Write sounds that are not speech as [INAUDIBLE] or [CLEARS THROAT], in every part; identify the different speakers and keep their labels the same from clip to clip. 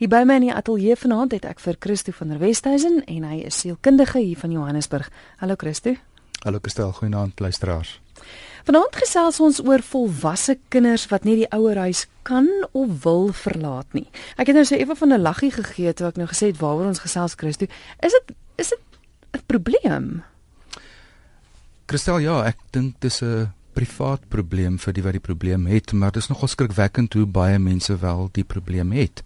Speaker 1: Hier by my in die ateljee vanaand het ek vir Christo van der Westhuizen en hy is sielkundige hier van Johannesburg. Hallo Christo.
Speaker 2: Hallo Kristel, goeienaand luisteraars.
Speaker 1: Vanaand gesels ons oor volwasse kinders wat nie die ouerhuis kan of wil verlaat nie. Ek het nou so effe van 'n laggie gegee toe ek nou gesê het waaroor ons gesels Christo. Is dit is dit 'n probleem?
Speaker 2: Kristel, ja, ek dink dis 'n privaat probleem vir die wat die probleem het, maar dit is nogal skrikwekkend hoe baie mense wel die probleem het.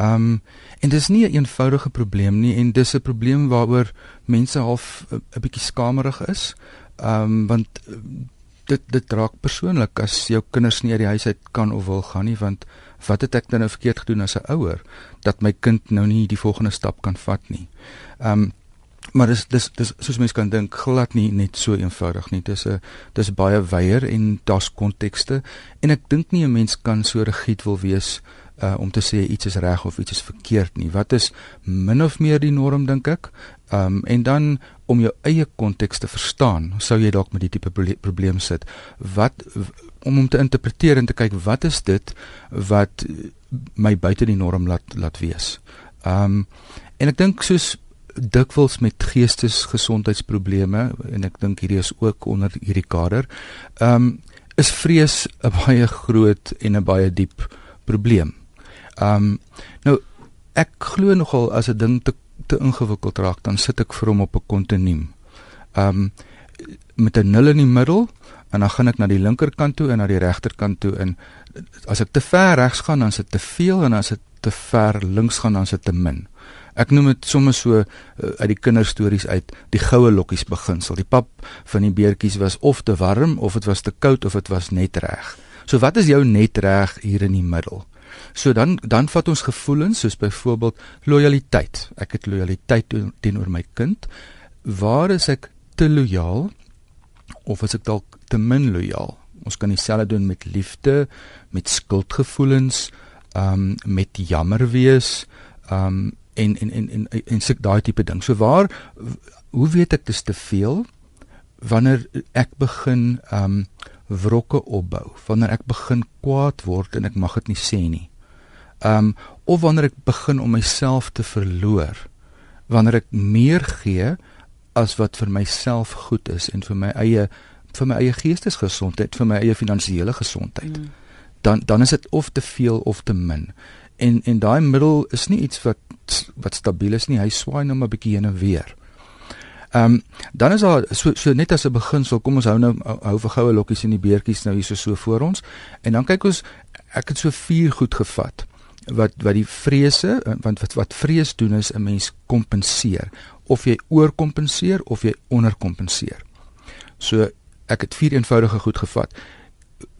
Speaker 2: Ehm um, en dis nie 'n eenvoudige probleem nie en dis 'n probleem waaroor mense half 'n bietjie skamerig is. Ehm um, want eh, dit dit raak persoonlik as jou kinders nie uit die huis uit kan of wil gaan nie want wat het ek dan nou verkeerd gedoen as 'n ouer dat my kind nou nie die volgende stap kan vat nie. Ehm um, maar dis dis dis soos mense kan dink glad nie net so eenvoudig nie. Dis 'n dis baie wyeer en daar's kontekste en ek dink nie 'n mens kan so rigied wil wees uh, om te sê iets is reg of iets is verkeerd nie. Wat is min of meer die norm dink ek? Ehm um, en dan om jou eie konteks te verstaan, sou jy dalk met die tipe probleem sit. Wat om om te interpreteer en te kyk wat is dit wat my buite die norm laat laat wees. Ehm um, en ek dink soos dikwels met geestesgesondheidsprobleme en ek dink hierdie is ook onder hierdie kader. Ehm um, is vrees 'n baie groot en 'n baie diep probleem. Ehm um, nou ek glo nogal as 'n ding te te ingewikkeld raak, dan sit ek vir hom op 'n kontinuum. Ehm um, met 'n nul in die middel en dan gaan ek na die linkerkant toe en na die regterkant toe en as ek te ver regs gaan dan is dit te veel en as dit te ver links gaan dan is dit te min. Ek noem dit sommer so uh, uit die kinderstories uit die goue lokkies beginsel. Die pap van die beertjies was of te warm of dit was te koud of dit was net reg. So wat is jou net reg hier in die middel? So dan dan vat ons gevoelens soos byvoorbeeld lojaliteit. Ek het lojaliteit teenoor my kind. Waar is ek te lojaal of is ek dalk te min lojaal? Ons kan dieselfde doen met liefde, met skuldgevoelens, ehm um, met jammer wees, ehm um, en en en en en suk daai tipe ding. So waar hoe weet ek dis te veel wanneer ek begin ehm um, wrokke opbou, wanneer ek begin kwaad word en ek mag dit nie sê nie. Um of wanneer ek begin om myself te verloor, wanneer ek meer gee as wat vir myself goed is en vir my eie vir my eie geestesgesondheid, vir my eie finansiële gesondheid. Mm. Dan dan is dit of te veel of te min. En en daai middel is nie iets wat wat stabiel is nie. Hy swaai nou maar 'n bietjie heen en weer. Ehm um, dan is daar so so net as 'n beginsel, kom ons hou nou hou vir goue lokkies en die beertjies nou hier so so voor ons en dan kyk ons ek het so vier goed gevat wat wat die vrese want wat wat vrees doen is 'n mens kompenseer of jy oorkompenseer of jy onderkompenseer. So ek het vier eenvoudige goed gevat.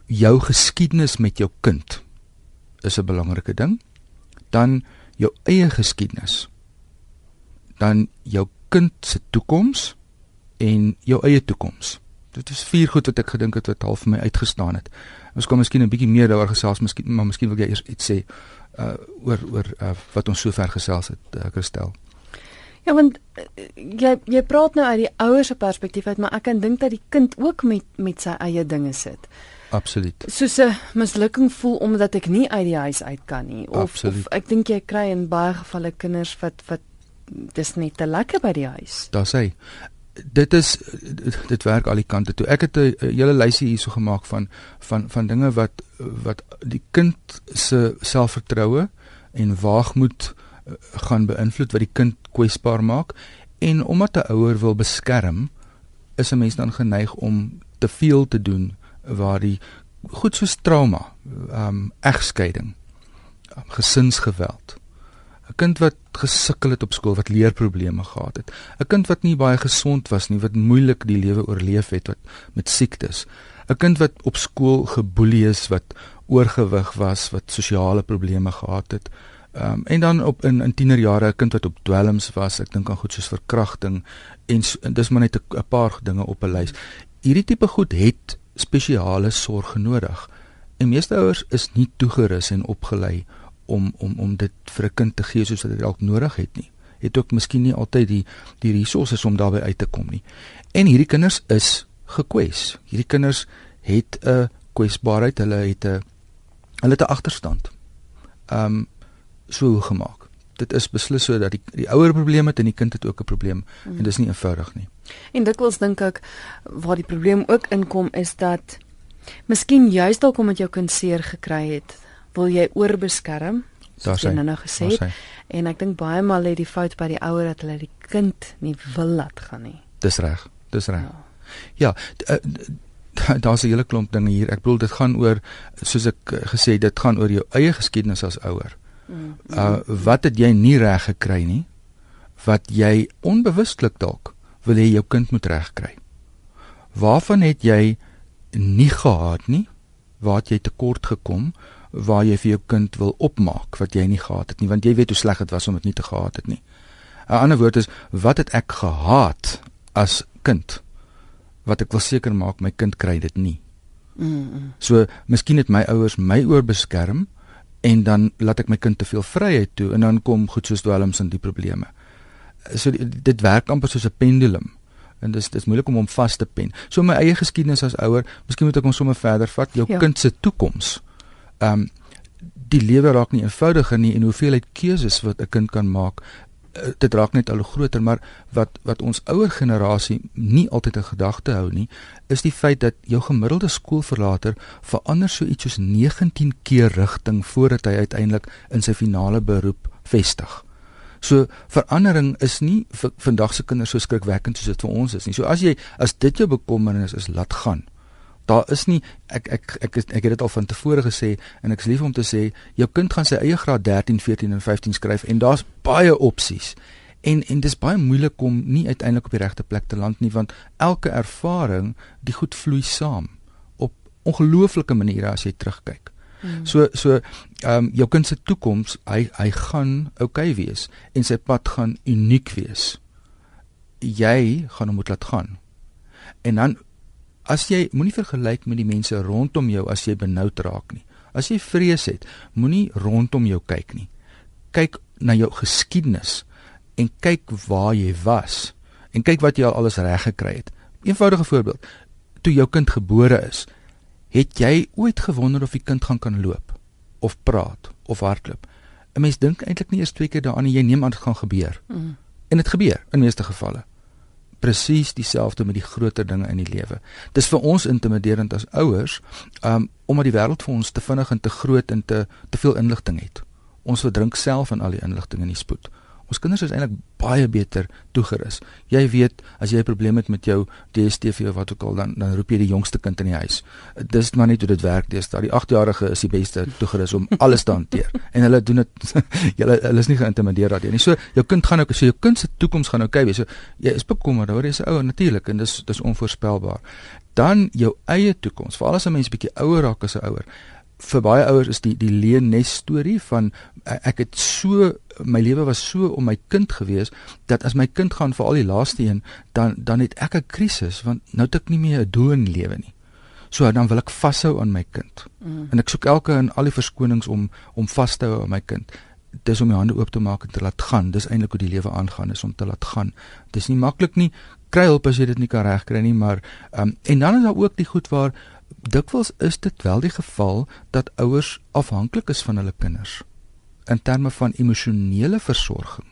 Speaker 2: Jou geskiedenis met jou kind is 'n belangrike ding. Dan jou eie geskiedenis. Dan jou kind se toekoms en jou eie toekoms. Dit is vier goed wat ek gedink het wat half vir my uitgestaan het. Ons kan miskien 'n bietjie meer daaroor gesels, miskien maar miskien wil jy eers iets sê uh oor oor uh, wat ons sover gesels het, uh, Christel.
Speaker 1: Ja, want uh, jy jy praat nou uit die ouers se perspektief uit, maar ek kan dink dat die kind ook met met sy eie dinge sit.
Speaker 2: Absoluut.
Speaker 1: Soos 'n mislukking voel omdat ek nie uit die huis uit kan nie of, of ek dink jy kry in baie gevalle kinders wat wat dis net te lekker by die huis.
Speaker 2: Daar sê dit is dit werk al die kante toe. Ek het 'n hele lysie hierso gemaak van van van dinge wat wat die kind se selfvertroue en waagmoed eh, gaan beïnvloed wat die kind kwesbaar maak en omdat 'n ouer wil beskerm is 'n mens dan geneig om te veel te doen waar die goed soos trauma, ehm um, egskeiding, gesinsgeweld 'n kind wat gesukkel het op skool, wat leerprobleme gehad het, 'n kind wat nie baie gesond was nie, wat moeilik die lewe oorleef het wat met siektes, 'n kind wat op skool geboelie is, wat oorgewig was, wat sosiale probleme gehad het. Ehm um, en dan op in in tienerjare 'n kind wat op dwelms was, ek dink aan goed soos verkrachting en, en dis maar net 'n paar dinge op 'n lys. Hierdie tipe goed het spesiale sorg nodig. En meeste ouers is nie toegerus en opgelei om om om dit vir 'n kind te gee soos wat dit dalk nodig het nie. Het ook miskien nie altyd die die resources om daarbey uit te kom nie. En hierdie kinders is gekwes. Hierdie kinders het 'n kwesbaarheid, hulle het 'n hulle het 'n agterstand. Ehm um, so gemaak. Dit is beslis so dat die die ouer probleem het en die kind het ook 'n probleem mm. en dis nie eenvoudig nie.
Speaker 1: En dikwels dink ek waar die probleem ook inkom is dat miskien juist dalk omdat jou kind seer gekry het, wil jy oorbeskerm.
Speaker 2: Daar's hy
Speaker 1: nou gesê. En ek dink baie maal lê die fout by die ouer dat hulle die kind nie wil laat gaan nie.
Speaker 2: Dis reg. Dis reg. Ja, ja daar's 'n hele klomp dinge hier. Ek bedoel dit gaan oor soos ek eh, gesê dit gaan oor jou eie geskiedenis as ouer. Mm. Uh wat het jy nie reg gekry nie? Wat jy onbewustelik dalk wil hê jou kind moet regkry. Waarvan het jy nie gehad nie? Waar het jy tekort gekom? Waar jy vir jou kind wil opmaak wat jy nie gehad het nie, want jy weet hoe sleg dit was om dit nie te gehad het nie. 'n Ander woord is wat het ek gehaat as kind? wat ek wil seker maak my kind kry dit nie. Mm. So, miskien het my ouers my oorbeskerm en dan laat ek my kind te veel vryheid toe en dan kom goed soos dwelms en die probleme. So dit werk amper soos 'n pendulum en dis dis moeilik om hom vas te pen. So my eie geskiedenis as ouer, miskien moet ek hom sommer verder vat, jou ja. kind se toekoms. Ehm um, die lewe raak nie eenvoudiger nie en hoeveelheid keuses wat 'n kind kan maak Eh, dit raak net al groter maar wat wat ons ouer generasie nie altyd in gedagte hou nie is die feit dat jou gemiddelde skoolverlater verander so iets soos 19 keer rigting voordat hy uiteindelik in sy finale beroep vestig. So verandering is nie vir vandag se kinders so skrikwekkend soos dit vir ons is nie. So as jy as dit jou bekommernis is, laat gaan daar is nie ek ek ek ek, ek het dit al van tevore gesê en ek is lief om te sê jou kind gaan sy eie graad 13, 14 en 15 skryf en daar's baie opsies. En en dis baie moeilik om nie uiteindelik op die regte plek te land nie want elke ervaring, die goed vloei saam op ongelooflike maniere as jy terugkyk. Hmm. So so ehm um, jou kind se toekoms, hy hy gaan oukei okay wees en sy pad gaan uniek wees. Jy gaan hom moet laat gaan. En dan As jy moenie vergelyk met die mense rondom jou as jy benoud raak nie. As jy vrees het, moenie rondom jou kyk nie. Kyk na jou geskiedenis en kyk waar jy was en kyk wat jy al alles reg gekry het. Eenvoudige voorbeeld. Toe jou kind gebore is, het jy ooit gewonder of die kind gaan kan loop of praat of hardloop? 'n Mens dink eintlik nie eers twee keer daaraan nie, jy neem aan dit gaan gebeur. Mm. En dit gebeur in meeste gevalle presies dieselfde met die groter dinge in die lewe. Dis vir ons intimiderend as ouers, um omdat die wêreld vir ons te vinnig en te groot en te te veel inligting het. Ons verdrink self in al die inligting in die spoed. Ons kinders is eintlik baie beter toegerus. Jy weet, as jy 'n probleem het met jou DStv of wat ook al, dan dan roep jy die jongste kind in die huis. Dis maar net hoe dit werk. Dis dat die 8-jarige is die beste toegerus om alles te hanteer. [LAUGHS] En hulle doen dit hulle [LAUGHS] hulle is nie geïntimideer daardeur nie. So jou kind gaan ook so jou kind se toekoms gaan oukei wees. So jy is bekommerd oor jy's ouer natuurlik en dis dis onvoorspelbaar. Dan jou eie toekoms. Veral as 'n mens bietjie ouer raak as 'n ouer vir baie ouers is die die leennes storie van ek het so my lewe was so om my kind gewees dat as my kind gaan vir al die laaste een dan dan het ek 'n krisis want nou het ek nie meer 'n doel in die lewe nie. So dan wil ek vashou aan my kind. Mm. En ek soek elke en al die verskonings om om vas te hou aan my kind. Dis om my hande oop te maak en te laat gaan. Dis eintlik hoe die lewe aangaan is om te laat gaan. Dis nie maklik nie. Kry hulp as jy dit nie kan regkry nie, maar ehm um, en dan is daar ook die goed waar dikwels is dit wel die geval dat ouers afhanklik is van hulle kinders in terme van emosionele versorging.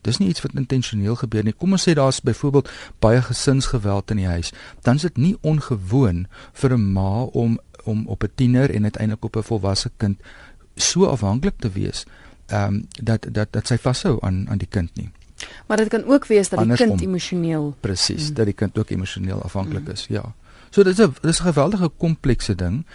Speaker 2: Dis nie iets wat intentioneel gebeur nie. Kom ons sê daar's byvoorbeeld baie gesinsgeweld in die huis, dan is dit nie ongewoon vir 'n ma om om op 'n tiener en uiteindelik op 'n volwasse kind so afhanklik te wees, ehm um, dat dat dat sy vashou aan aan die kind nie.
Speaker 1: Maar dit kan ook wees dat die Andersom, kind emosioneel
Speaker 2: presies, hmm. dat die kind ook emosioneel afhanklik hmm. is, ja. So dit is 'n dis 'n geweldige komplekse ding.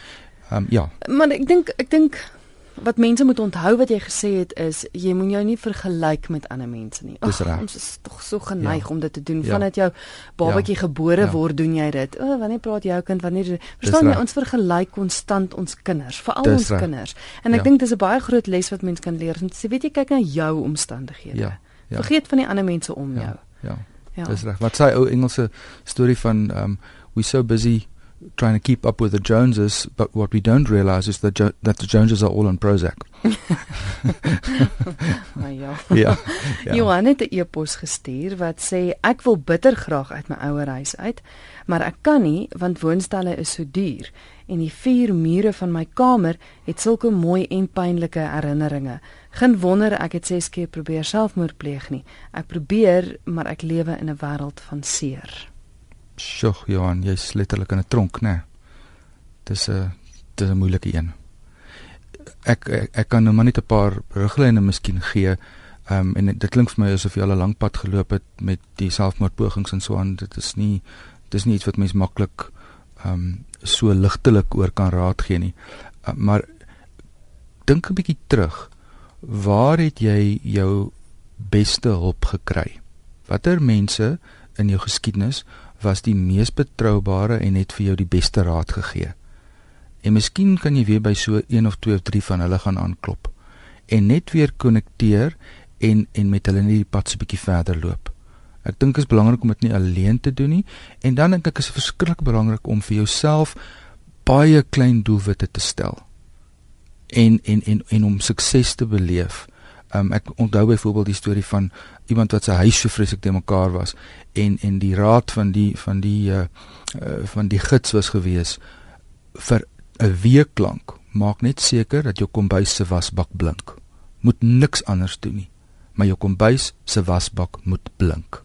Speaker 2: Ehm um, ja.
Speaker 1: Maar ek dink ek dink wat mense moet onthou wat jy gesê het is jy moet jou nie vergelyk met ander mense nie.
Speaker 2: Ag,
Speaker 1: ons is tog so geneig ja. om dit te doen. Ja. Vandat jou babatjie ja. gebore ja. word, doen jy dit. O, wanneer praat jou kind wanneer verstaan jy ons vergelyk konstant ons kinders, veral ons recht. kinders. En ek ja. dink dis 'n baie groot les wat mens kan leer. Jy weet jy kyk na jou omstandighede. Ja. Ja. Vergeet van die ander mense om
Speaker 2: ja.
Speaker 1: jou.
Speaker 2: Ja. Ja. Dis reg. Wat sê ou Engelse storie van um we so busy trying to keep up with the Joneses, but what we don't realize is that jo that the Joneses are all on Prozac. [LAUGHS]
Speaker 1: Ah, ja. [LAUGHS]
Speaker 2: ja. ja.
Speaker 1: Johan het 'n e-pos gestuur wat sê ek wil bitter graag uit my ouer huis uit, maar ek kan nie want woonstelle is so duur en die vier mure van my kamer het sulke mooi en pynlike herinneringe. Geen wonder ek het 6 keer probeer selfmoord pleeg nie. Ek probeer, maar ek lewe in 'n wêreld van seer.
Speaker 2: Sjoe, Johan, jy's letterlik in 'n tronk, né? Dis 'n dis 'n moeilike een. Ek, ek ek kan nou maar net 'n paar riglyne miskien gee. Ehm um, en dit klink vir my asof jy al 'n lang pad geloop het met die selfmoordpogings en so aan. Dit is nie dis nie iets wat mens maklik ehm um, so ligtelik oor kan raad gee nie. Uh, maar dink 'n bietjie terug. Waar het jy jou beste hulp gekry? Watter mense in jou geskiedenis was die mees betroubare en het vir jou die beste raad gegee? En miskien kan jy weer by so 1 of 2 of 3 van hulle gaan aanklop en net weer konnekteer en en met hulle net die pad so 'n bietjie verder loop. Ek dink dit is belangrik om dit nie alleen te doen nie en dan dink ek is verskriklik belangrik om vir jouself baie klein doelwitte te stel en en en en om sukses te beleef. Um, ek onthou byvoorbeeld die storie van iemand wat sy huis so vreeslik te mekaar was en en die raad van die van die uh, uh van die gids was gewees vir 'n week lank maak net seker dat jou kombuis se wasbak blink. Moet niks anders doen nie, maar jou kombuis se wasbak moet blink.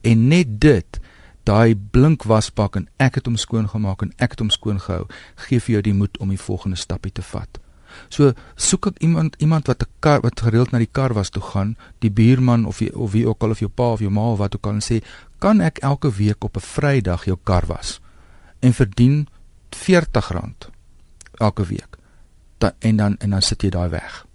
Speaker 2: En net dit daai blink wasbak en ek het hom skoon gemaak en ek het hom skoon gehou, gee vir jou die moed om die volgende stappie te vat. So soek ek iemand iemand wat 'n kar wat gereeld na die kar was toe gaan, die buurman of die, of wie ook al of jou pa of jou ma of wat ook al en sê, "Kan ek elke week op 'n Vrydag jou kar was en verdien R40 elke week?" Dan en dan en dan sit jy daai weg.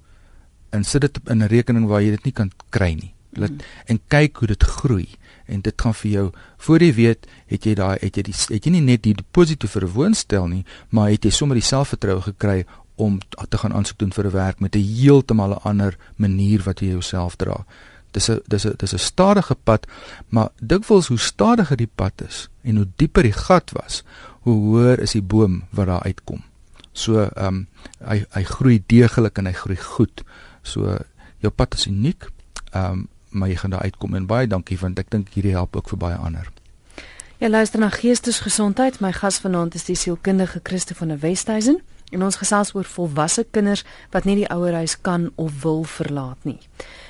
Speaker 2: En sit dit in 'n rekening waar jy dit nie kan kry nie. Laat mm. en kyk hoe dit groei en dit gaan vir jou voor jy weet het jy daai het jy die het jy nie net die deposito vir 'n woonstel nie maar het jy sommer die selfvertroue gekry om te gaan aansoek doen vir 'n werk met 'n heeltemal 'n ander manier wat jy jouself dra. Dis 'n dis 'n dis 'n stadige pad, maar dikwels hoe stadiger die pad is en hoe dieper die gat was, hoe hoër is die boom wat daar uitkom. So ehm um, hy hy groei deeglik en hy groei goed. So jou pad is uniek. Ehm um, maar jy gaan daar uitkom en baie dankie want ek dink hierdie help ook vir baie ander.
Speaker 1: Ja luister na Geestesgesondheid. My gas vanaand is die sielkundige Christo van der Westhuizen. En ons gesels oor volwasse kinders wat nie die ouerhuis kan of wil verlaat nie.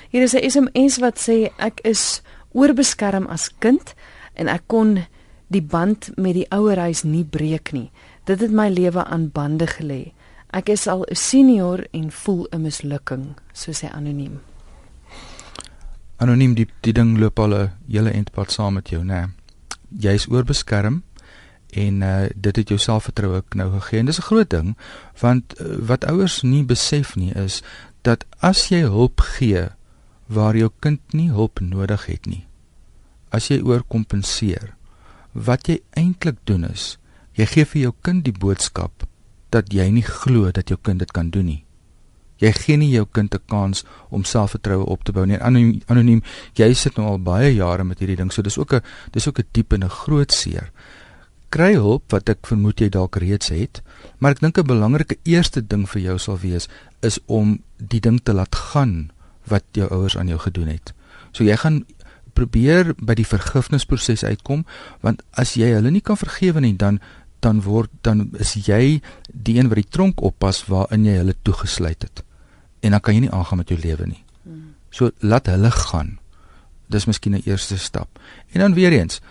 Speaker 1: Hier is 'n SMS wat sê ek is oorbeskerm as kind en ek kon die band met die ouerhuis nie breek nie. Dit het my lewe aan bande gelê. Ek is al 'n senior en voel 'n mislukking, so sê anoniem.
Speaker 2: Anoniem die die ding loop al 'n hele entpad saam met jou, né? Jy is oorbeskerm en uh, dit het jou selfvertroue nou gegee. En dis 'n groot ding want uh, wat ouers nie besef nie is dat as jy hulp gee waar jou kind nie hulp nodig het nie as jy oorkompenseer wat jy eintlik doen is jy gee vir jou kind die boodskap dat jy nie glo dat jou kind dit kan doen nie. Jy gee nie jou kind 'n kans om selfvertroue op te bou nie. Anoniem, anoniem jy sit nou al baie jare met hierdie ding so dis ook 'n dis ook 'n diep en 'n groot seer kry hulp wat ek vermoed jy dalk reeds het, maar ek dink 'n belangrike eerste ding vir jou sal wees is om die ding te laat gaan wat jou ouers aan jou gedoen het. So jy gaan probeer by die vergifnisproses uitkom want as jy hulle nie kan vergewe nie dan dan word dan is jy die een wat die tronk oppas waarin jy hulle toegesluit het. En dan kan jy nie aangaan met jou lewe nie. So laat hulle gaan. Dis miskien 'n eerste stap. En dan weer eens,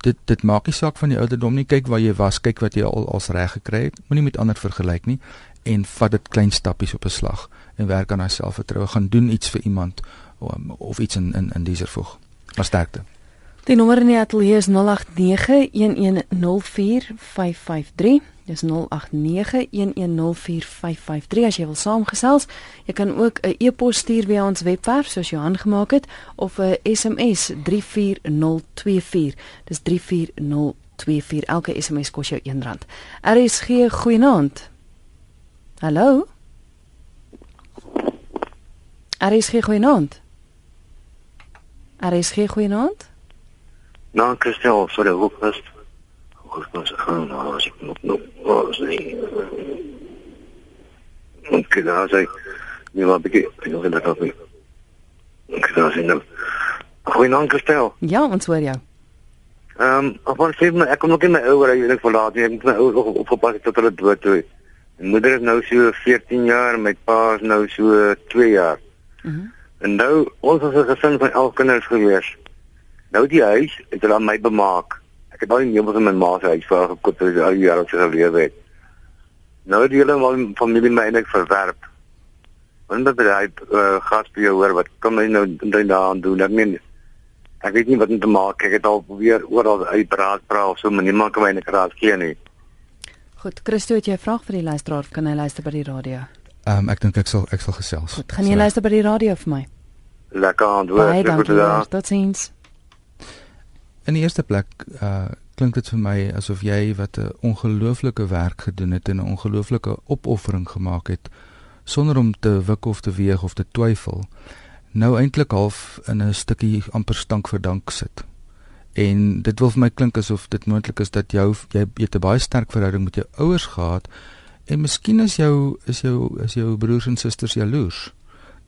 Speaker 2: dit dit maak nie saak van die ouderdom nie. Kyk waar jy was kyk wat jy al als reg gekry het. Moenie met ander vergelyk nie en vat dit klein stappies op 'n slag en werk aan jouself vertroue gaan doen iets vir iemand of, of iets in in in dieser voeg maar sterkte
Speaker 1: die nommer in die ateljee is 0891104553 Dis 0891104553 as jy wil saamgesels. Jy kan ook 'n e-pos stuur via ons webwerf soos Johan gemaak het of 'n SMS 34024. Dis 34024. Elke SMS kos jou R1. RSG goeienaand. Hallo. RSG goeienaand. RSG goeienaand.
Speaker 3: Nou, Christel, sorry, hoe is dit? Hoe gaan ze gaan? Nou, als ik nog nog niet. Ik ga zeggen, nu wat ik ik nog in dat af. Ik ga zeggen, goeienaand Christel.
Speaker 1: Ja, ons hoor jou.
Speaker 3: Ehm, um, op ons sê my ek kom nog in my ouer huis ek verlaat nie. Ek moet my ouers op, opgepas het tot hulle dood toe. My moeder is nou so 14 jaar en my pa is nou so 2 jaar. Mm -hmm. En nou ons was 'n gesin van 11 kinders gewees. Nou die huis het hulle aan my bemaak. Ek het al die meubels in my ma se huis vir gekoop vir al die jare wat sy gelewe het. Nou die hele familie my eintlik verwerp. Want dat hy uh, gas by jou hoor wat kom hy nou daaraan doen? Ek meen ek weet nie wat om te maak. Ek het al probeer oral uitpraat, praat so, maar niemand kan my net raad gee nie.
Speaker 1: Goed, Christo, het jy 'n vraag vir die luisteraar? Kan hy luister by die radio?
Speaker 2: Ehm um, ek dink ek sal ek sal gesels.
Speaker 1: Goed, gaan jy luister by die radio vir my?
Speaker 3: Lekker antwoord.
Speaker 1: Baie dankie. Totsiens.
Speaker 2: In die eerste plek uh klink dit vir my asof jy wat 'n ongelooflike werk gedoen het en 'n ongelooflike opoffering gemaak het sonder om te wik of te weeg of te twyfel nou eintlik half in 'n stukkie amper stank vir dank sit. En dit wil vir my klink asof dit moontlik is dat jou jy het 'n baie sterk verhouding met jou ouers gehad en miskien is jou is jou is jou broers en susters jaloers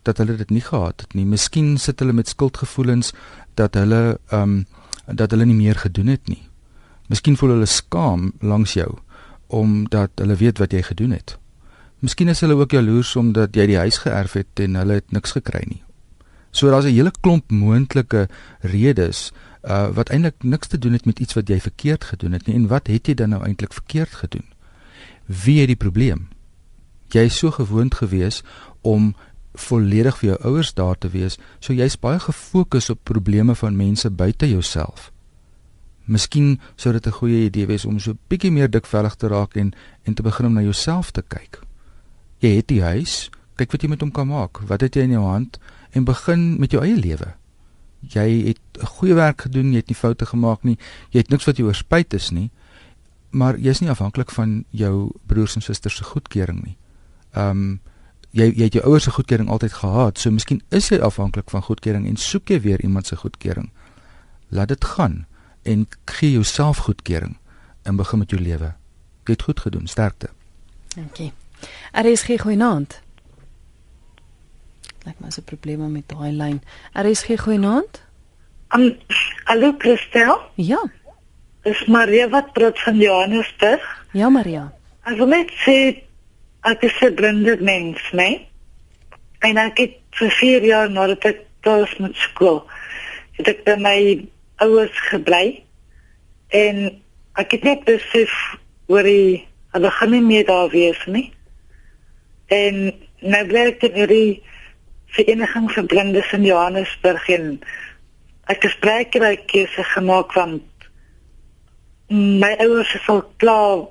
Speaker 2: dat hulle dit nie gehad het nie. Miskien sit hulle met skuldgevoelens dat hulle ehm um, dat hulle nie meer gedoen het nie. Miskien voel hulle skaam langs jou omdat hulle weet wat jy gedoen het. Miskien is hulle ook jaloers omdat jy die huis geërf het en hulle het niks gekry nie So daar's 'n hele klomp moontlike redes uh wat eintlik niks te doen het met iets wat jy verkeerd gedoen het nie en wat het jy dan nou eintlik verkeerd gedoen? Wie het die probleem? Jy is so gewoond gewees om volledig vir jou ouers daar te wees, so jy's baie gefokus op probleme van mense buite jouself. Miskien sou dit 'n goeie idee wees om so bietjie meer dikvellig te raak en en te begin om na jouself te kyk. Jy het die huis, kyk wat jy met hom kan maak. Wat het jy in jou hand? en begin met jou eie lewe. Jy het 'n goeie werk gedoen, jy het nie foute gemaak nie, jy het niks wat jy oorspyt is nie, maar jy's nie afhanklik van jou broers en susters se goedkeuring nie. Ehm um, jy jy het jou ouers se goedkeuring altyd gehad, so miskien is jy afhanklik van goedkeuring en soek jy weer iemand se goedkeuring. Laat dit gaan en gee jouself goedkeuring en begin met jou lewe. Jy het goed gedoen, sterkte.
Speaker 1: Dankie. Er is geen goeie naand. Lyk my as 'n probleem met daai lyn. RSG goeienaand.
Speaker 4: Um, hallo Christel?
Speaker 1: Ja.
Speaker 4: Dis Maria wat praat van Johannesburg.
Speaker 1: Ja Maria.
Speaker 4: Ek wil net sê ek is 'n blinde mens, né? Nee? En ek het vir 4 jaar nadat ek klaar met skool, het ek by my ouers gebly. En ek het net besef hoor jy, hulle gaan nie meer daar wees nie. En nou bly ek in hierdie vereniging vir blindes in Johannesburg en ek het spreekry keuse gemaak want my ouers is al klaar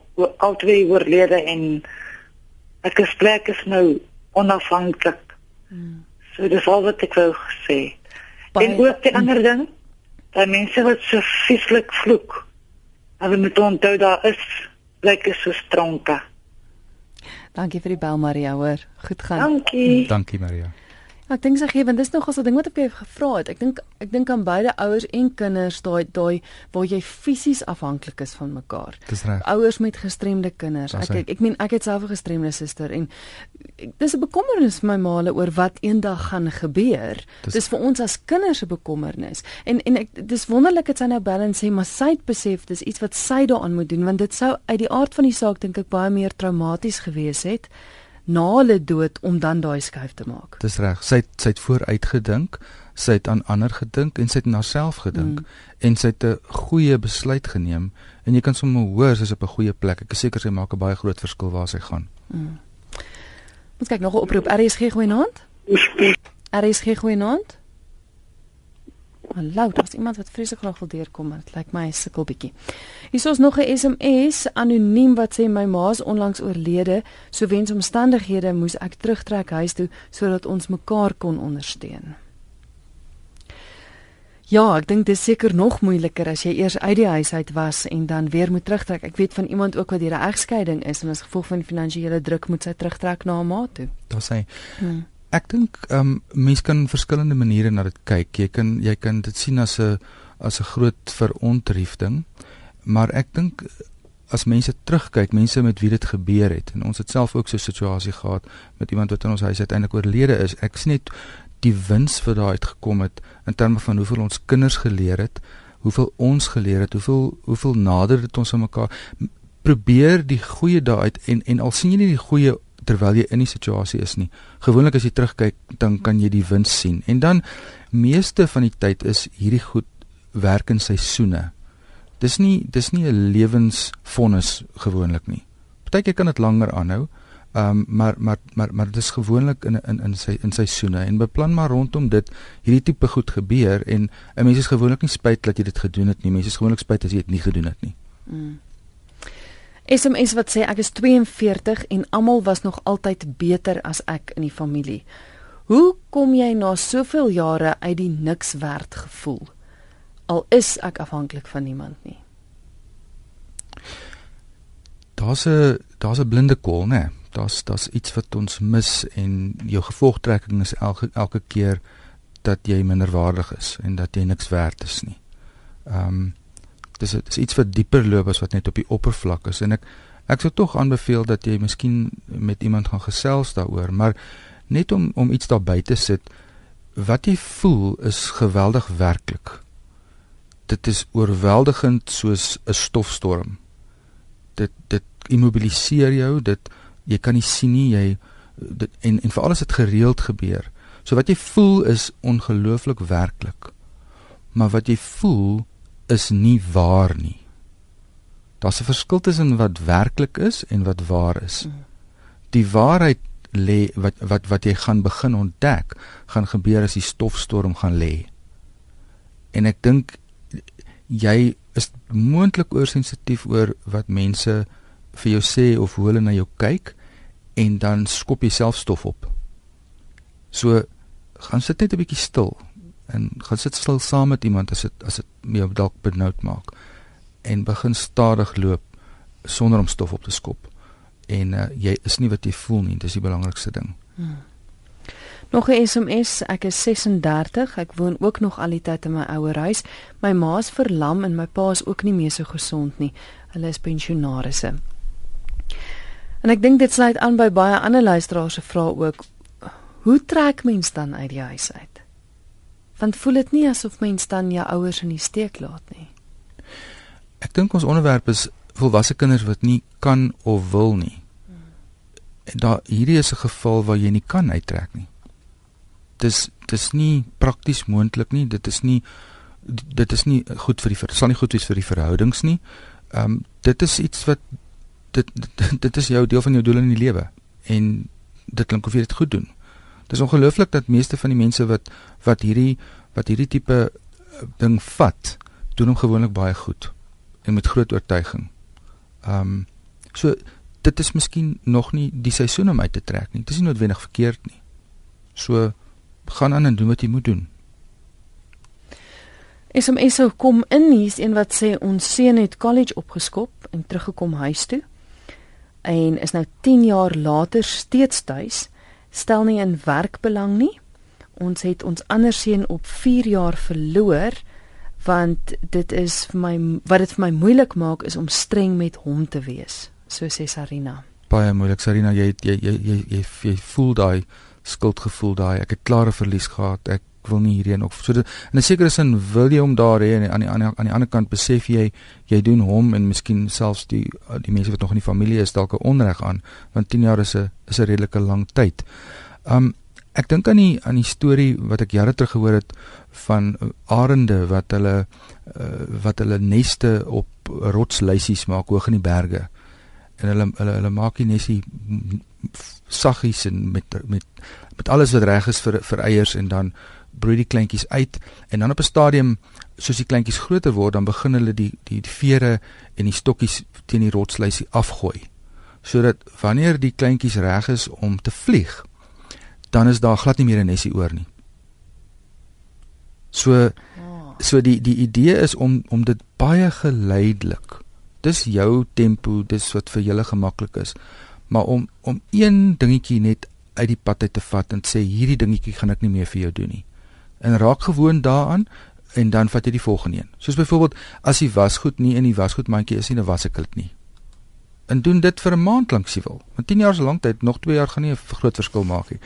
Speaker 4: altyd oorlede en ek gespreek is nou onafhanklik. Hmm. So dis al wat ek wou gesê. By, en ook die ander ding, dat mense wat so vieslik vloek, hulle moet onthou daar is lekker so stronke.
Speaker 1: Dankie vir die bel Maria, hoor. Goed gaan.
Speaker 4: Dankie.
Speaker 2: Dankie Maria.
Speaker 1: Ek dink sy gee want dis nog as 'n ding wat ek jou gevra het. Ek dink ek dink aan beide ouers en kinders daai daai waar jy fisies afhanklik is van mekaar.
Speaker 2: Dis reg.
Speaker 1: Ouers met gestremde kinders. Ek ek, ek meen ek het self 'n gestremde suster en ek, dis 'n bekommernis vir my maale oor wat eendag gaan gebeur. Dis, dis vir ons as kinders 'n bekommernis. En en ek dis wonderlik dat sy nou en sê maar sy het besef dis iets wat sy daaraan moet doen want dit sou uit die aard van die saak dink ek baie meer traumaties gewees het na hulle dood om dan daai skuif te maak.
Speaker 2: Dis reg. Sy het, sy het vooruit gedink, sy het aan ander gedink en sy het na haarself gedink mm. en sy het 'n goeie besluit geneem en jy kan sommer hoor sy's op 'n goeie plek. Ek is seker sy maak 'n baie groot verskil waar sy gaan. Mm.
Speaker 1: Ons kyk nog 'n oproep. RSG goeie naam? RSG goeie naam? Hallo, daar's iemand wat vreeslik graag wil deurkom, maar dit lyk my hy sukkel bietjie. Hier is nog 'n SMS anoniem wat sê my ma is onlangs oorlede, so wens omstandighede moes ek terugtrek huis toe sodat ons mekaar kon ondersteun. Ja, ek dink dit is seker nog moeiliker as jy eers uit die huis uit was en dan weer moet terugtrek. Ek weet van iemand ook wat deur 'n egskeiding is en as gevolg van finansiële druk moet sy terugtrek na haar ma toe.
Speaker 2: Daar sê. Hmm. Ek dink ehm um, mense kan verskillende maniere na dit kyk. Jy kan jy kan dit sien as 'n as 'n groot verontriefding. Maar ek dink as mense terugkyk, mense met wie dit gebeur het en ons het self ook so 'n situasie gehad met iemand wat in ons huis uiteindelik oorlede is. Ek sien net die wins wat daar uitgekom het in terme van hoeveel ons kinders geleer het, hoeveel ons geleer het, hoeveel hoeveel nader dit ons aan mekaar probeer die goeie daaruit en en al sien jy nie die goeie terwyl jy in die situasie is nie. Gewoonlik as jy terugkyk, dan kan jy die wins sien. En dan meeste van die tyd is hierdie goed werk in seisoene. Dis nie dis nie 'n lewensvonnis gewoonlik nie. Partykeer kan dit langer aanhou. Ehm um, maar maar maar maar dit is gewoonlik in in in sy in seisoene en beplan maar rondom dit hierdie tipe goed gebeur en 'n mens is gewoonlik nie spyt dat jy dit gedoen het nie. Mense is gewoonlik spyt as jy dit nie gedoen het nie. Mm.
Speaker 1: SMS wat sê ek is 42 en almal was nog altyd beter as ek in die familie. Hoe kom jy na soveel jare uit die niks werd gevoel? Al is ek afhanklik van niemand nie.
Speaker 2: Daar's 'n daar's 'n blinde kol, né? Daar's daar's iets wat ons mis en jou gevolgtrekking is elke elke keer dat jy minderwaardig is en dat jy niks werd is nie. Ehm um, dis dis iets wat dieper loop as wat net op die oppervlak is. En ek ek sou tog aanbeveel dat jy miskien met iemand gaan gesels daaroor maar net om om iets daar buite sit wat jy voel is geweldig werklik. Dit is oorweldigend soos 'n stofstorm. Dit dit immobiliseer jou dit jy kan nie sien nie jy dit en en veral as dit gereeld gebeur. So wat jy voel is ongelooflik werklik. Maar wat jy voel is nie waar nie. Daar's 'n verskil tussen wat werklik is en wat waar is. Die waarheid lê wat wat wat jy gaan begin ontdek, gaan gebeur as die stofstorm gaan lê. En ek dink jy is moontlik oorsensitief oor wat mense vir jou sê of hoe hulle na jou kyk en dan skop jy self stof op. So gaan sit net 'n bietjie stil en gaan sit stil saam met iemand as dit as dit jou dalk benoud maak en begin stadig loop sonder om stof op te skop. En uh, jy is nie wat jy voel nie, dis die belangrikste ding. Hmm.
Speaker 1: Nog 'n SMS, ek is 36, ek woon ook nog al die tyd in my ouer huis. My ma's verlam en my pa is ook nie meer so gesond nie. Hulle is pensionaarsse. En ek dink dit sluit aan by baie ander luisteraars se vrae ook. Hoe trek mens dan uit die huis uit? Want voel dit nie asof mens dan jou ouers in die steek laat nie?
Speaker 2: Ek dink ons onderwerp is volwasse kinders wat nie kan of wil nie. En daar hierdie is 'n geval waar jy nie kan uittrek nie. Dis dis nie prakties moontlik nie. Dit is nie dit is nie goed vir die sal nie goed wees vir die verhoudings nie. Ehm um, dit is iets wat dit, dit [LAUGHS] dit is jou deel van jou doel in die lewe en dit klink of jy dit goed doen. Dis ongelooflik dat meeste van die mense wat wat hierdie wat hierdie tipe eh, ding vat, doen hom gewoonlik baie goed en met groot oortuiging. Ehm um, so dit is miskien nog nie die seisoen om uit te trek nie. Dit is nie noodwendig verkeerd nie. So gaan aan en doen wat jy moet doen.
Speaker 1: SMS sou kom in hier's een wat sê ons seun het college opgeskop en teruggekom huis toe en is nou 10 jaar later steeds tuis stel nie in werkbelang nie. Ons het ons ander seun op 4 jaar verloor want dit is vir my wat dit vir my moeilik maak is om streng met hom te wees, so sê Sarina.
Speaker 2: Baie moeilik Sarina, jy jy jy jy, jy, jy voel daai skuldgevoel daai. Ek het klare verlies gehad. Ek wil nie hierheen of so in 'n sekere sin wil jy hom daar hê en aan die ander aan die ander kant besef jy jy doen hom en miskien selfs die die mense wat nog in die familie is dalk 'n onreg aan want 10 jaar is 'n is 'n redelike lang tyd. Um ek dink aan die aan die storie wat ek jare terug gehoor het van arende wat hulle uh, wat hulle neste op rotsluisies maak hoog in die berge. En hulle hulle hulle maak die nesie saggies en met met met alles wat reg is vir vir eiers en dan broei die kleintjies uit en dan op 'n stadium soos die kleintjies groter word dan begin hulle die die, die vere en die stokkies teen die rotsluisie afgooi. Sodat wanneer die kleintjies reg is om te vlieg dan is daar glad nie meer 'n nesie oor nie. So so die die idee is om om dit baie geleidelik dis jou tempo dis wat vir julle gemaklik is maar om om een dingetjie net uit die pad uit te vat en sê hierdie dingetjie gaan ek nie meer vir jou doen nie en raak gewoond daaraan en dan vat jy die volgende een. Soos byvoorbeeld as die wasgoed nie in die wasgoedmandjie is nie, dan was ek dit nie. En doen dit vir 'n maand lank siewel. Want 10 jaar is 'n lang tyd, nog 2 jaar gaan nie 'n groot verskil maak nie.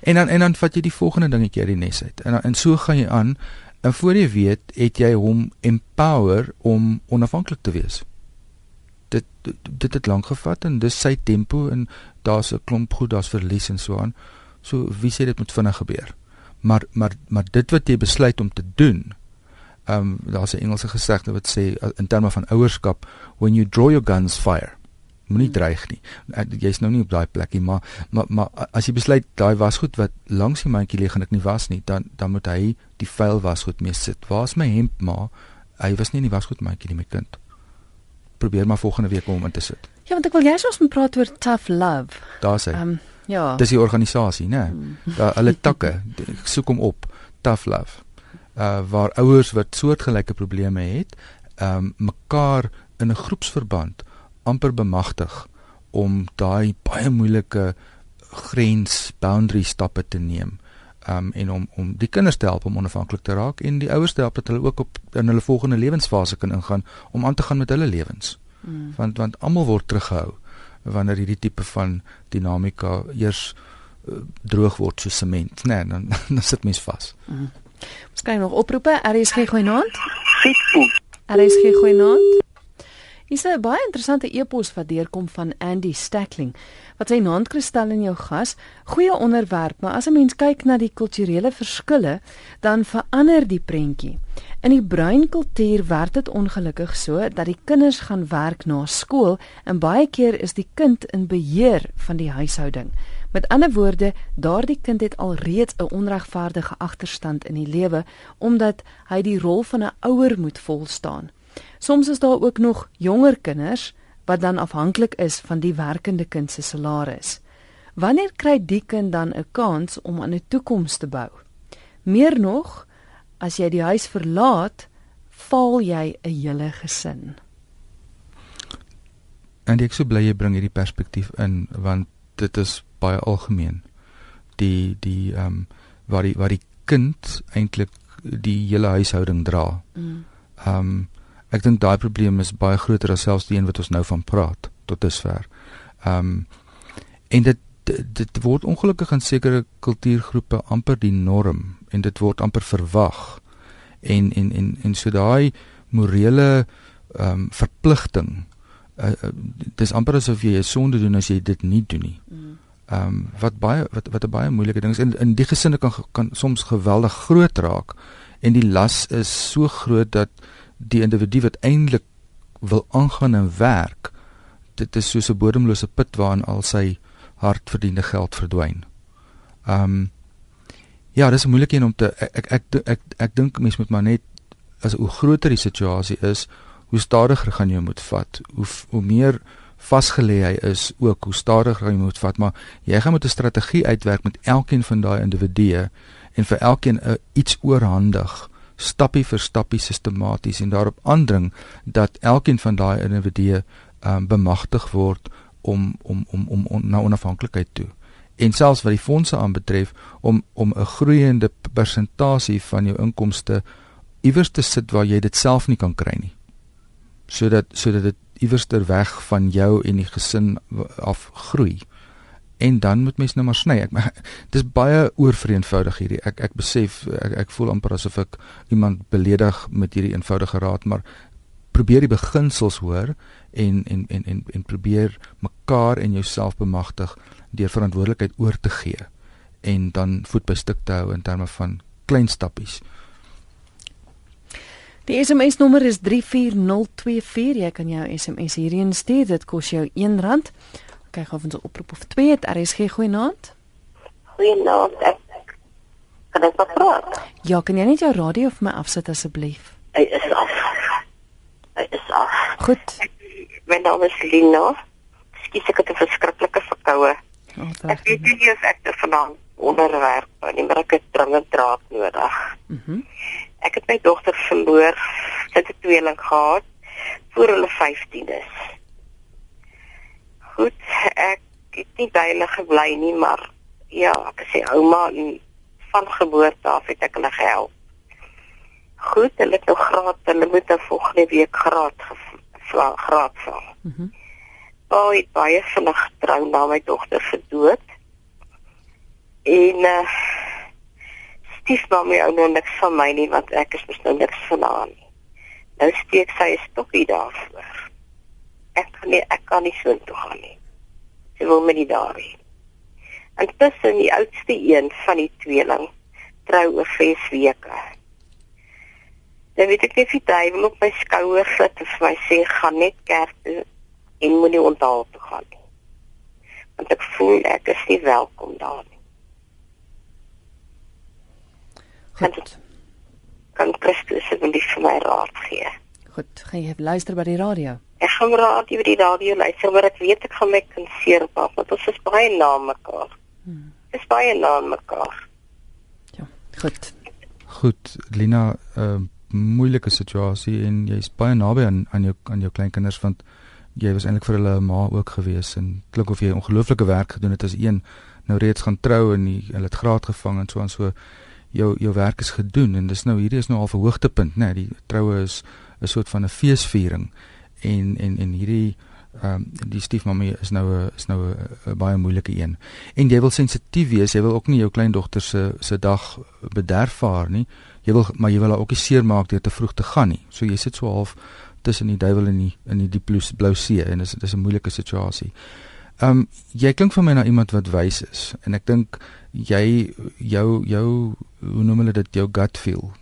Speaker 2: En dan en dan vat jy die volgende dingetjie uit die nes uit. En en so gaan jy aan en voor jy weet, het jy hom empower om onafhanklik te wees. Dit dit het lank gevat en dis sy tempo en daar's 'n klomp goed, daar's verlies en so aan. So wie sê dit moet vinnig gebeur? Maar maar maar dit wat jy besluit om te doen. Ehm um, daar's 'n Engelse gesegde wat sê uh, in terme van ouerskap, when you draw your guns fire. Moenie dreig nie. Uh, jy's nou nie op daai plekkie, maar maar maar as jy besluit daai wasgoed wat langs die mandjie lê gaan ek nie was nie, dan dan moet hy die vuil wasgoed mee sit. Waar's my hemp maar? Hy was nie in die wasgoed mandjie nie, my kind. Probeer maar volgende week om hom in te sit.
Speaker 1: Ja, want ek wil jous ons moet praat oor tough love.
Speaker 2: Daar's hy.
Speaker 1: Um, ja.
Speaker 2: Dis die organisasie, né? Nee. [LAUGHS] Hulle takke, ek soek hom op. Tough love. Uh waar ouers wat soortgelyke probleme het, ehm um, mekaar in 'n groepsverband amper bemagtig om daai baie moeilike grens boundary stappe te neem um en om om die kinders te help om onafhanklik te raak en die ouers te help dat hulle ook op in hulle volgende lewensfase kan ingaan om aan te gaan met hulle lewens. Mm. Want want almal word teruggehou wanneer hierdie tipe van dinamika eers uh, droog word so sement, né, nee, dan [LAUGHS] dan sit mens vas.
Speaker 1: Mm. Ons kry nog oproepe. RSG goeienaand. RSG goeienaand. Is 'n baie interessante e-pos wat deurkom van Andy Stackling wat sy naam kristal in jou gas. Goeie onderwerp, maar as 'n mens kyk na die kulturele verskille, dan verander die prentjie. In die bruin kultuur werk dit ongelukkig so dat die kinders gaan werk na skool en baie keer is die kind in beheer van die huishouding. Met ander woorde, daardie kind het alreeds 'n onregverdige agterstand in die lewe omdat hy die rol van 'n ouer moet volstaan. Soms is daar ook nog jonger kinders wat dan afhanklik is van die werkende kind se salaris. Wanneer kry die kind dan 'n kans om aan 'n toekoms te bou? Meer nog, as jy die huis verlaat, val jy 'n hele gesin.
Speaker 2: En ek sou bly jy bring hierdie perspektief in want dit is baie algemeen. Die die ehm um, waar die waar die kind eintlik die hele huishouding dra. Mm. Ehm mm. um, Ek dink daai probleem is baie groter as selfs die een wat ons nou van praat tot dusver. Ehm um, en dit dit word ongelukkig in sekere kultuurgroepe amper die norm en dit word amper verwag. En en en en so daai morele ehm um, verpligting uh, uh, dis amper asof jy 'n sonde doen as jy dit nie doen nie. Ehm um, wat baie wat wat 'n baie moeilike ding is en in die gesinne kan kan soms geweldig groot raak en die las is so groot dat die individu wat eintlik wil aangaan en werk dit is soos 'n bodemlose put waarin al sy hardverdiende geld verdwyn. Ehm um, ja, dis 'n moeilike een om te ek ek ek ek, ek, ek dink mense moet maar net as hoe groter die situasie is, hoe stadiger gaan jy moet vat. Hoe hoe meer vasgelê hy is, ook hoe stadiger jy moet vat, maar jy gaan met 'n strategie uitwerk met elkeen van daai individue en vir elkeen 'n iets oorhandig stappie vir stappie sistematies en daarop aandring dat elkeen van daai individue um, bemagtig word om om om om, om na onafhanklikheid toe. En selfs wat die fondse aanbetref om om 'n groeiende persentasie van jou inkomste iewers te sit waar jy dit self nie kan kry nie. Sodat sodat dit iewers ter weg van jou en die gesin af groei en dan moet mens nou maar sny. Ek [LAUGHS] dis baie oorvereenvoudig hierdie. Ek ek besef ek ek voel amper asof ek iemand beledig met hierdie eenvoudige raad, maar probeer die beginsels hoor en en en en en probeer mekaar en jouself bemagtig deur verantwoordelikheid oor te gee en dan voet by stuk te hou in terme van klein stappies.
Speaker 1: Die SMS nommer is 34024. Jy kan jou SMS hierheen stuur. Dit kos jou R1 kyk of ons 'n oproep of twee het. RSG goeienaand.
Speaker 5: Goeienaand. Ek kan ek maar praat.
Speaker 1: Ja, kan jy net jou radio vir my afsit asseblief?
Speaker 5: Hy is af. Hy is af.
Speaker 1: Goed.
Speaker 5: My naam is Lina. Skus ek het 'n verskriklike verkoue.
Speaker 1: Oh,
Speaker 5: ek weet nie of ek dit vanaand onderwerp nie, maar ek het dringend draad nodig.
Speaker 1: Mhm. Mm
Speaker 5: ek het my dogter verloor. Sy het 'n tweeling gehad voor hulle 15 is goed. Ek het nie duidelik gebly nie, maar ja, ek sê ouma van geboorte af het ek hulle gehelp. Goed, hulle het nou graad, hulle moet nou volgende week graad graad val. Mhm. Mm Baie baie vinnig trou na my dogter gedood. En uh stiefmamma ou nou niks van my nie want ek is mos nou niks van haar nie. Nou steek sy 'n stokkie daarvoor ek kan nie ek kan nie so toe gaan nie. Sy wil my nie daar hê. Intussen die oudste een van die tweeling trou oor 6 weke. Dan weet ek net die duiwel op my skouer sit en vir my sê gaan net kerk toe en moenie onthaal toe gaan nie. Want ek voel ek is nie welkom daar nie.
Speaker 1: Goed.
Speaker 5: Kan Christus asseblief vir my raad gee?
Speaker 1: Goed, gaan jy luister by die radio?
Speaker 5: Ek gaan raad by die radio luister, maar ek weet ek gaan my kan seerpap, want ons is baie na mekaar. Hmm. Dis baie na mekaar.
Speaker 1: Ja, goed.
Speaker 2: Goed, Lina, 'n uh, moeilike situasie en jy's baie naby aan aan jou aan jou kleinkinders want jy was eintlik vir hulle ma ook gewees en klink of jy ongelooflike werk gedoen het as een nou reeds gaan trou en die, hulle het graad gevang en so en so jou jou werk is gedoen en dis nou hierdie is nou al 'n hoogtepunt nê nee, die troue is 'n soort van 'n feesviering en en en hierdie ehm um, die stiefmammie is nou 'n is nou 'n baie moeilike een. En jy wil sensitief wees jy wil ook nie jou kleindogter se se dag bederfvaar nie. Jy wil maar jy wil haar ook nie seermaak deur te vroeg te gaan nie. So jy sit so half tussen die duiwel en die in die diep blou see en dis dis 'n moeilike situasie. Ehm um, jy klink vir my na iemand wat wys is en ek dink jy jou jou hoe noem hulle dit jou gut feel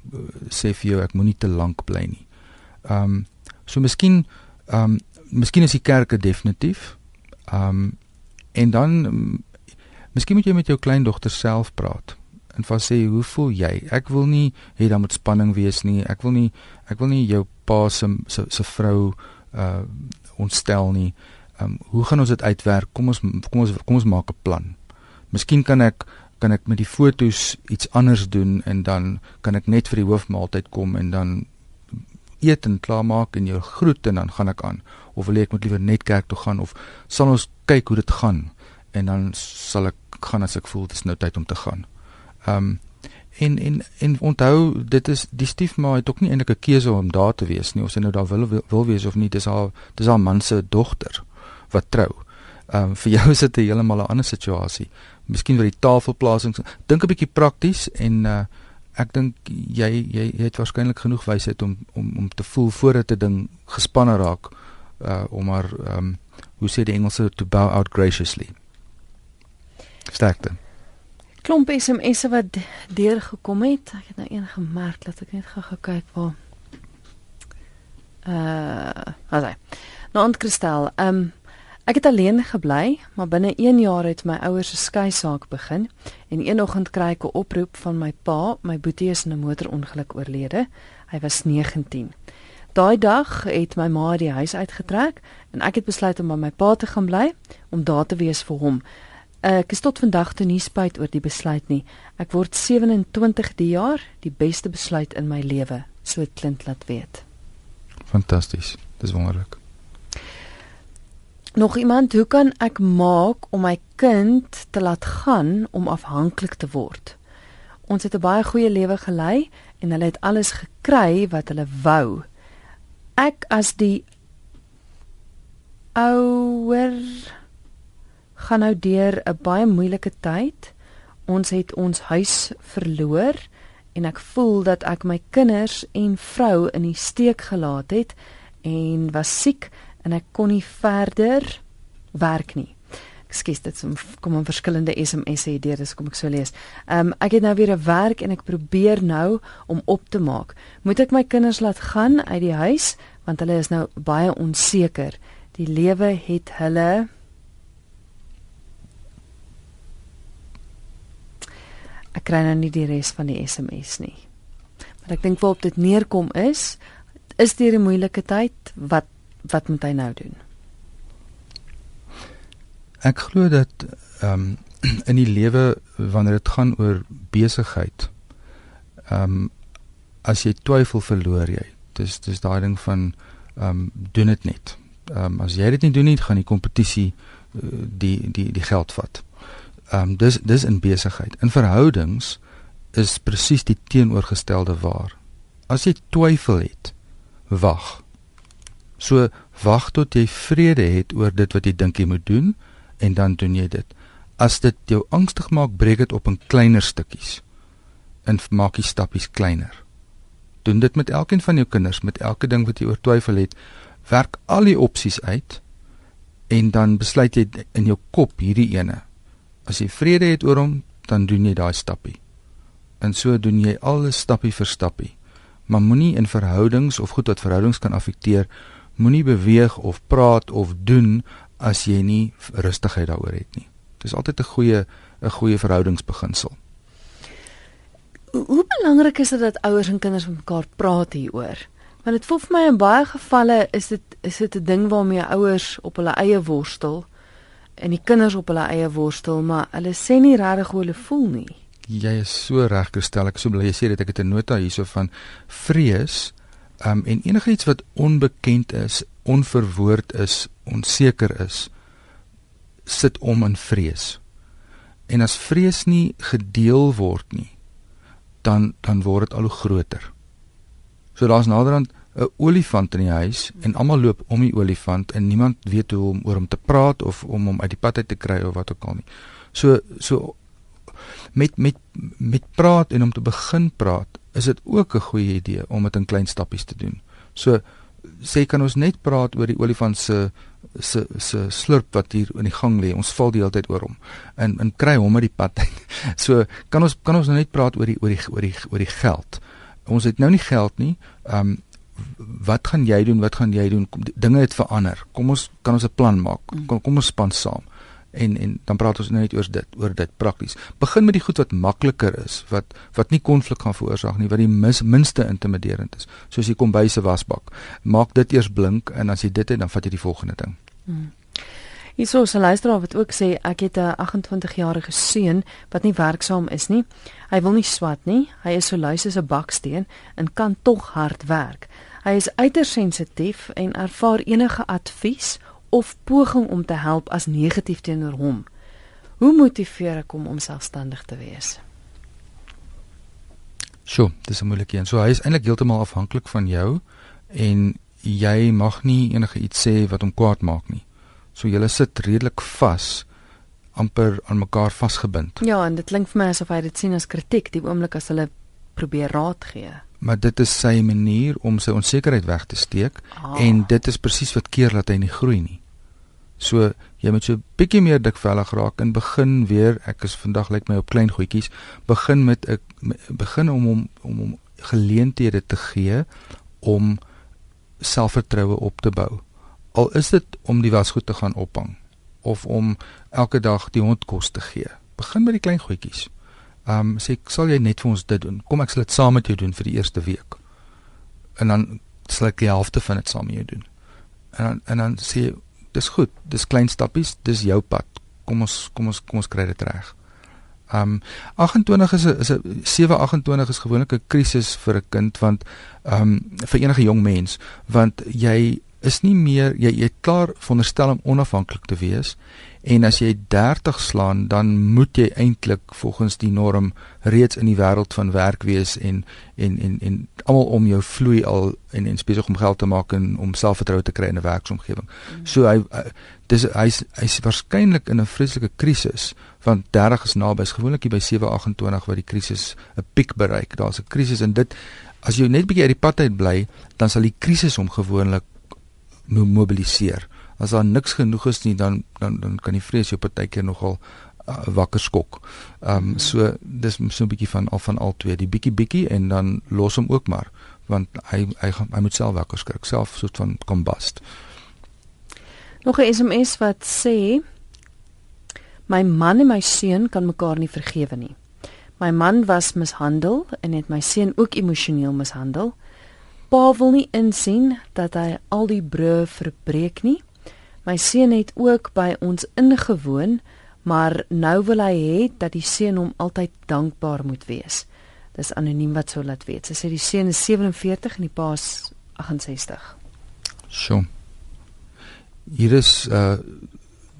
Speaker 2: sê vir jou ek moenie te lank bly nie. Ehm um, so miskien ehm um, miskien is die kerke definitief. Ehm um, en dan um, miskien moet jy met jou kleindogter self praat en van sê hoe voel jy? Ek wil nie hê daar moet spanning wees nie. Ek wil nie ek wil nie jou pa se se vrou uh ontstel nie. Ehm um, hoe gaan ons dit uitwerk? Kom ons kom ons kom ons maak 'n plan. Miskien kan ek kan ek met die fotos iets anders doen en dan kan ek net vir die hoofmaaltyd kom en dan eet en klaarmaak en jou groet en dan gaan ek aan of wil ek moet liewer net kerk toe gaan of sal ons kyk hoe dit gaan en dan sal ek gaan as ek voel dit is nou tyd om te gaan. Ehm um, en en en onthou dit is die stiefma het ook nie eintlik 'n keuse om daar te wees nie of sy nou daar wil wil, wees of nie dis haar dis haar man se dogter wat trou. Ehm um, vir jou is dit 'n heeltemal 'n ander situasie. Miskien vir die tafelplasing dink 'n bietjie prakties en uh ek dink jy jy het waarskynlik genoeg wysheid om om om te voel voordat 'n ding gespanne raak uh om maar ehm um, hoe sê die Engelse to bow out graciously. Sterkte.
Speaker 1: Klomp SMS'e wat deur gekom het. Ek het nou een gemerk dat ek net gou kyk waar. Uh, asai. Nou, Ant Kristel, ehm um, Ek het alleen gebly, maar binne 1 jaar het my ouers se skei saak begin en een oggend kry ek 'n oproep van my pa, my boetie is in 'n motorongeluk oorlede. Hy was 19. Daai dag het my ma die huis uitgetrek en ek het besluit om by my pa te gaan bly om daar te wees vir hom. Ek is tot vandag toe nie spyt oor die besluit nie. Ek word 27 die jaar, die beste besluit in my lewe, so klink laat weet.
Speaker 2: Fantasties. Dis wonderlik.
Speaker 1: Nog iemand, hoe kan ek maak om my kind te laat gaan om afhanklik te word? Ons het 'n baie goeie lewe gelei en hulle het alles gekry wat hulle wou. Ek as die ouer gaan nou deur 'n baie moeilike tyd. Ons het ons huis verloor en ek voel dat ek my kinders en vrou in die steek gelaat het en was siek en ek kon nie verder werk nie. Ekskuus, dit kom in verskillende SMS'e hier, dis kom ek so lees. Ehm um, ek het nou weer 'n werk en ek probeer nou om op te maak. Moet ek my kinders laat gaan uit die huis want hulle is nou baie onseker. Die lewe het hulle Ek kry nou nie die res van die SMS nie. Maar ek dink waarop dit neerkom is, is dit 'n moeilike tyd wat wat moet hy nou doen?
Speaker 2: Ek glo dat ehm um, [CLEARS THROAT] in die lewe wanneer dit gaan oor besigheid ehm um, as jy twyfel verloor jy. Dis dis daai ding van ehm um, doen dit net. Ehm um, as jy dit nie doen nie, gaan die kompetisie uh, die die die geld vat. Ehm um, dis dis in besigheid. In verhoudings is presies die teenoorgestelde waar. As jy twyfel het, wag. So wag tot jy vrede het oor dit wat jy dink jy moet doen en dan doen jy dit. As dit jou angstig maak, breek dit op in kleiner stukkies. En maak die stappies kleiner. Doen dit met elkeen van jou kinders, met elke ding wat jy oor twyfel het. Werk al die opsies uit en dan besluit jy in jou kop hierdie ene. As jy vrede het oor hom, dan doen jy daai stappie. En so doen jy alles stappie vir stappie. Maar moenie in verhoudings of goed wat verhoudings kan affekteer, moenie beweeg of praat of doen as jy nie rustigheid daaroor het nie. Dit is altyd 'n goeie 'n goeie verhoudingsbeginsel.
Speaker 1: Hoe belangrik is dit dat ouers en kinders met mekaar praat hieroor? Want dit voel vir my in baie gevalle is dit is dit 'n ding waarmee ouers op hulle eie worstel en die kinders op hulle eie worstel, maar hulle sê nie regtig hoe hulle voel nie.
Speaker 2: Jy is so reg gestel. Ek sou bly jy sê dit ek het 'n nota hierso van vrees um, en enigiets wat onbekend is, onverwoord is, onseker is, sit om in vrees. En as vrees nie gedeel word nie, dan dan word dit al hoe groter. So daar's naderhand 'n olifant in die huis en almal loop om die olifant en niemand weet hoe om oor hom te praat of om hom uit die pad uit te kry of wat ook al nie. So so met met met praat en om te begin praat, is dit ook 'n goeie idee om dit in klein stappies te doen. So sê kan ons net praat oor die olifant se se se slurp wat hier in die gang lê. Ons val die hele tyd oor hom. En en kry hom uit die pad [LAUGHS] uit. So kan ons kan ons nou net praat oor die oor die oor die oor die geld. Ons het nou nie geld nie. Ehm um, wat gaan jy doen? Wat gaan jy doen? Kom, dinge het verander. Kom ons kan ons 'n plan maak. Kom kom ons span saam en en dan praat ons nou net oor dit oor dit prakties. Begin met die goed wat makliker is, wat wat nie konflik gaan veroorsaak nie, wat die mis, minste intimiderend is. Soos die kombuis se wasbak. Maak dit eers blink en as jy dit het, dan vat jy die volgende ding. Hmm.
Speaker 1: Hierso se luisteraar wat ook sê ek het 'n 28-jarige seun wat nie werksaam is nie. Hy wil nie swat nie. Hy is so lui soos 'n baksteen en kan tog hard werk. Hy is uiters sensitief en ervaar enige advies of poging om te help as negatief teenoor hom. Hoe motiveer ek hom om selfstandig te wees?
Speaker 2: Sjoe, dis 'n moeilike een. So hy is eintlik heeltemal afhanklik van jou en jy mag nie enige iets sê wat hom kwaad maak nie. So julle sit redelik vas amper aan mekaar vasgebind.
Speaker 1: Ja, en dit klink vir my asof hy dit sien as kritiek die oomblik as hulle probeer raad gee
Speaker 2: maar dit is sy manier om sy onsekerheid weg te steek ah. en dit is presies wat keer dat hy nie groei nie. So jy moet so bietjie meer dikvellig raak en begin weer, ek is vandag lyk my op klein goedjies, begin met 'n begin om hom om hom geleenthede te gee om selfvertroue op te bou. Al is dit om die wasgoed te gaan ophang of om elke dag die hond kos te gee. Begin met die klein goedjies. Ehm um, sê sal jy net vir ons dit doen. Kom ek sal dit saam met jou doen vir die eerste week. En dan sal ek die helfte van dit saam met jou doen. En dan en dan sê dis goed. Dis klein stappies, dis jou pad. Kom ons kom ons kom ons kry dit reg. Ehm um, 28 is 'n is 'n 728 is gewoonlik 'n krisis vir 'n kind want ehm um, vir enige jong mens want jy is nie meer jy jy klaar veronderstel om onafhanklik te wees En as jy 30 slaan, dan moet jy eintlik volgens die norm reeds in die wêreld van werk wees en en en en almal om jou vloei al en en besig om geld te maak en om selfvertroue te kry in 'n werksomgewing. Mm. So hy dis hy's hy's waarskynlik in 'n vreeslike krisis want 30 is naby is gewoonlik hier by 728 waar die krisis 'n piek bereik. Daar's 'n krisis en dit as jy net bietjie uit die pad uit bly, dan sal die krisis hom gewoonlik mobiliseer as daar niks genoeg is nie dan dan dan kan die vrees jou partykeer nogal uh, wakker skok. Ehm um, so dis so 'n bietjie van al van al twee, die bietjie bietjie en dan los hom ook maar want hy hy gaan hy moet self wakker skrik, self soort van combust.
Speaker 1: Nog 'n SMS wat sê my man en my seun kan mekaar nie vergewe nie. My man was mishandel en het my seun ook emosioneel mishandel. Pa wil nie insien dat hy al die brûe verbreek nie. My seun het ook by ons ingewoon, maar nou wil hy hê dat die seun hom altyd dankbaar moet wees. Dis anoniem wat sou laat weet. Sy sê die seun is 47 en die pa is 68.
Speaker 2: Sjoe. Hier is uh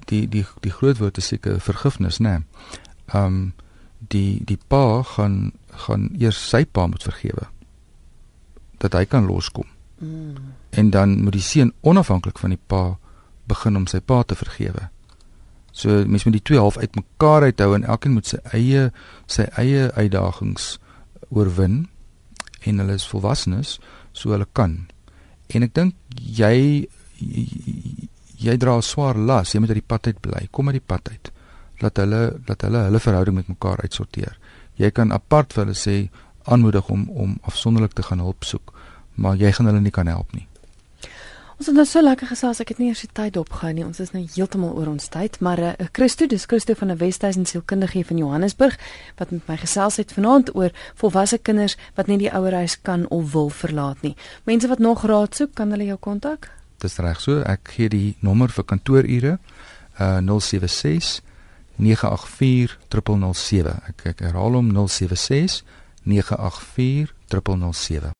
Speaker 2: die die die groot woord is seker vergifnis, né? Nee. Um die die pa gaan gaan eers sy pa moet vergewe dat hy kan loskom. Mm. En dan moet die seun onafhanklik van die pa begin om sy pa te vergewe. So mens moet die twee half uitmekaar uithou en elkeen moet sy eie sy eie uitdagings oorwin en hulle is volwassenes so hulle kan. En ek dink jy jy dra 'n swaar las, jy moet uit die pad uit bly. Kom uit die pad uit. Laat hulle laat hulle hulle verhouding met mekaar uitsorteer. Jy kan apart vir hulle sê aanmoedig om om afsonderlik te gaan hulp soek, maar jy gaan hulle nie kan help nie.
Speaker 1: Ons het nou so lekker gesels, ek het nie eers die tyd opgehou nie. Ons is nou heeltemal oor ons tyd, maar eh uh, Christo, dis Christo van 'n Wesduisen sielkundige van Johannesburg wat met my gesels het vanaand oor volwasse kinders wat nie die ouerhuis kan of wil verlaat nie. Mense wat nog raad soek, kan hulle jou kontak?
Speaker 2: Dis reg so. Ek gee die nommer vir kantoorure uh 076 984 007. Ek ek herhaal hom 076 984 007.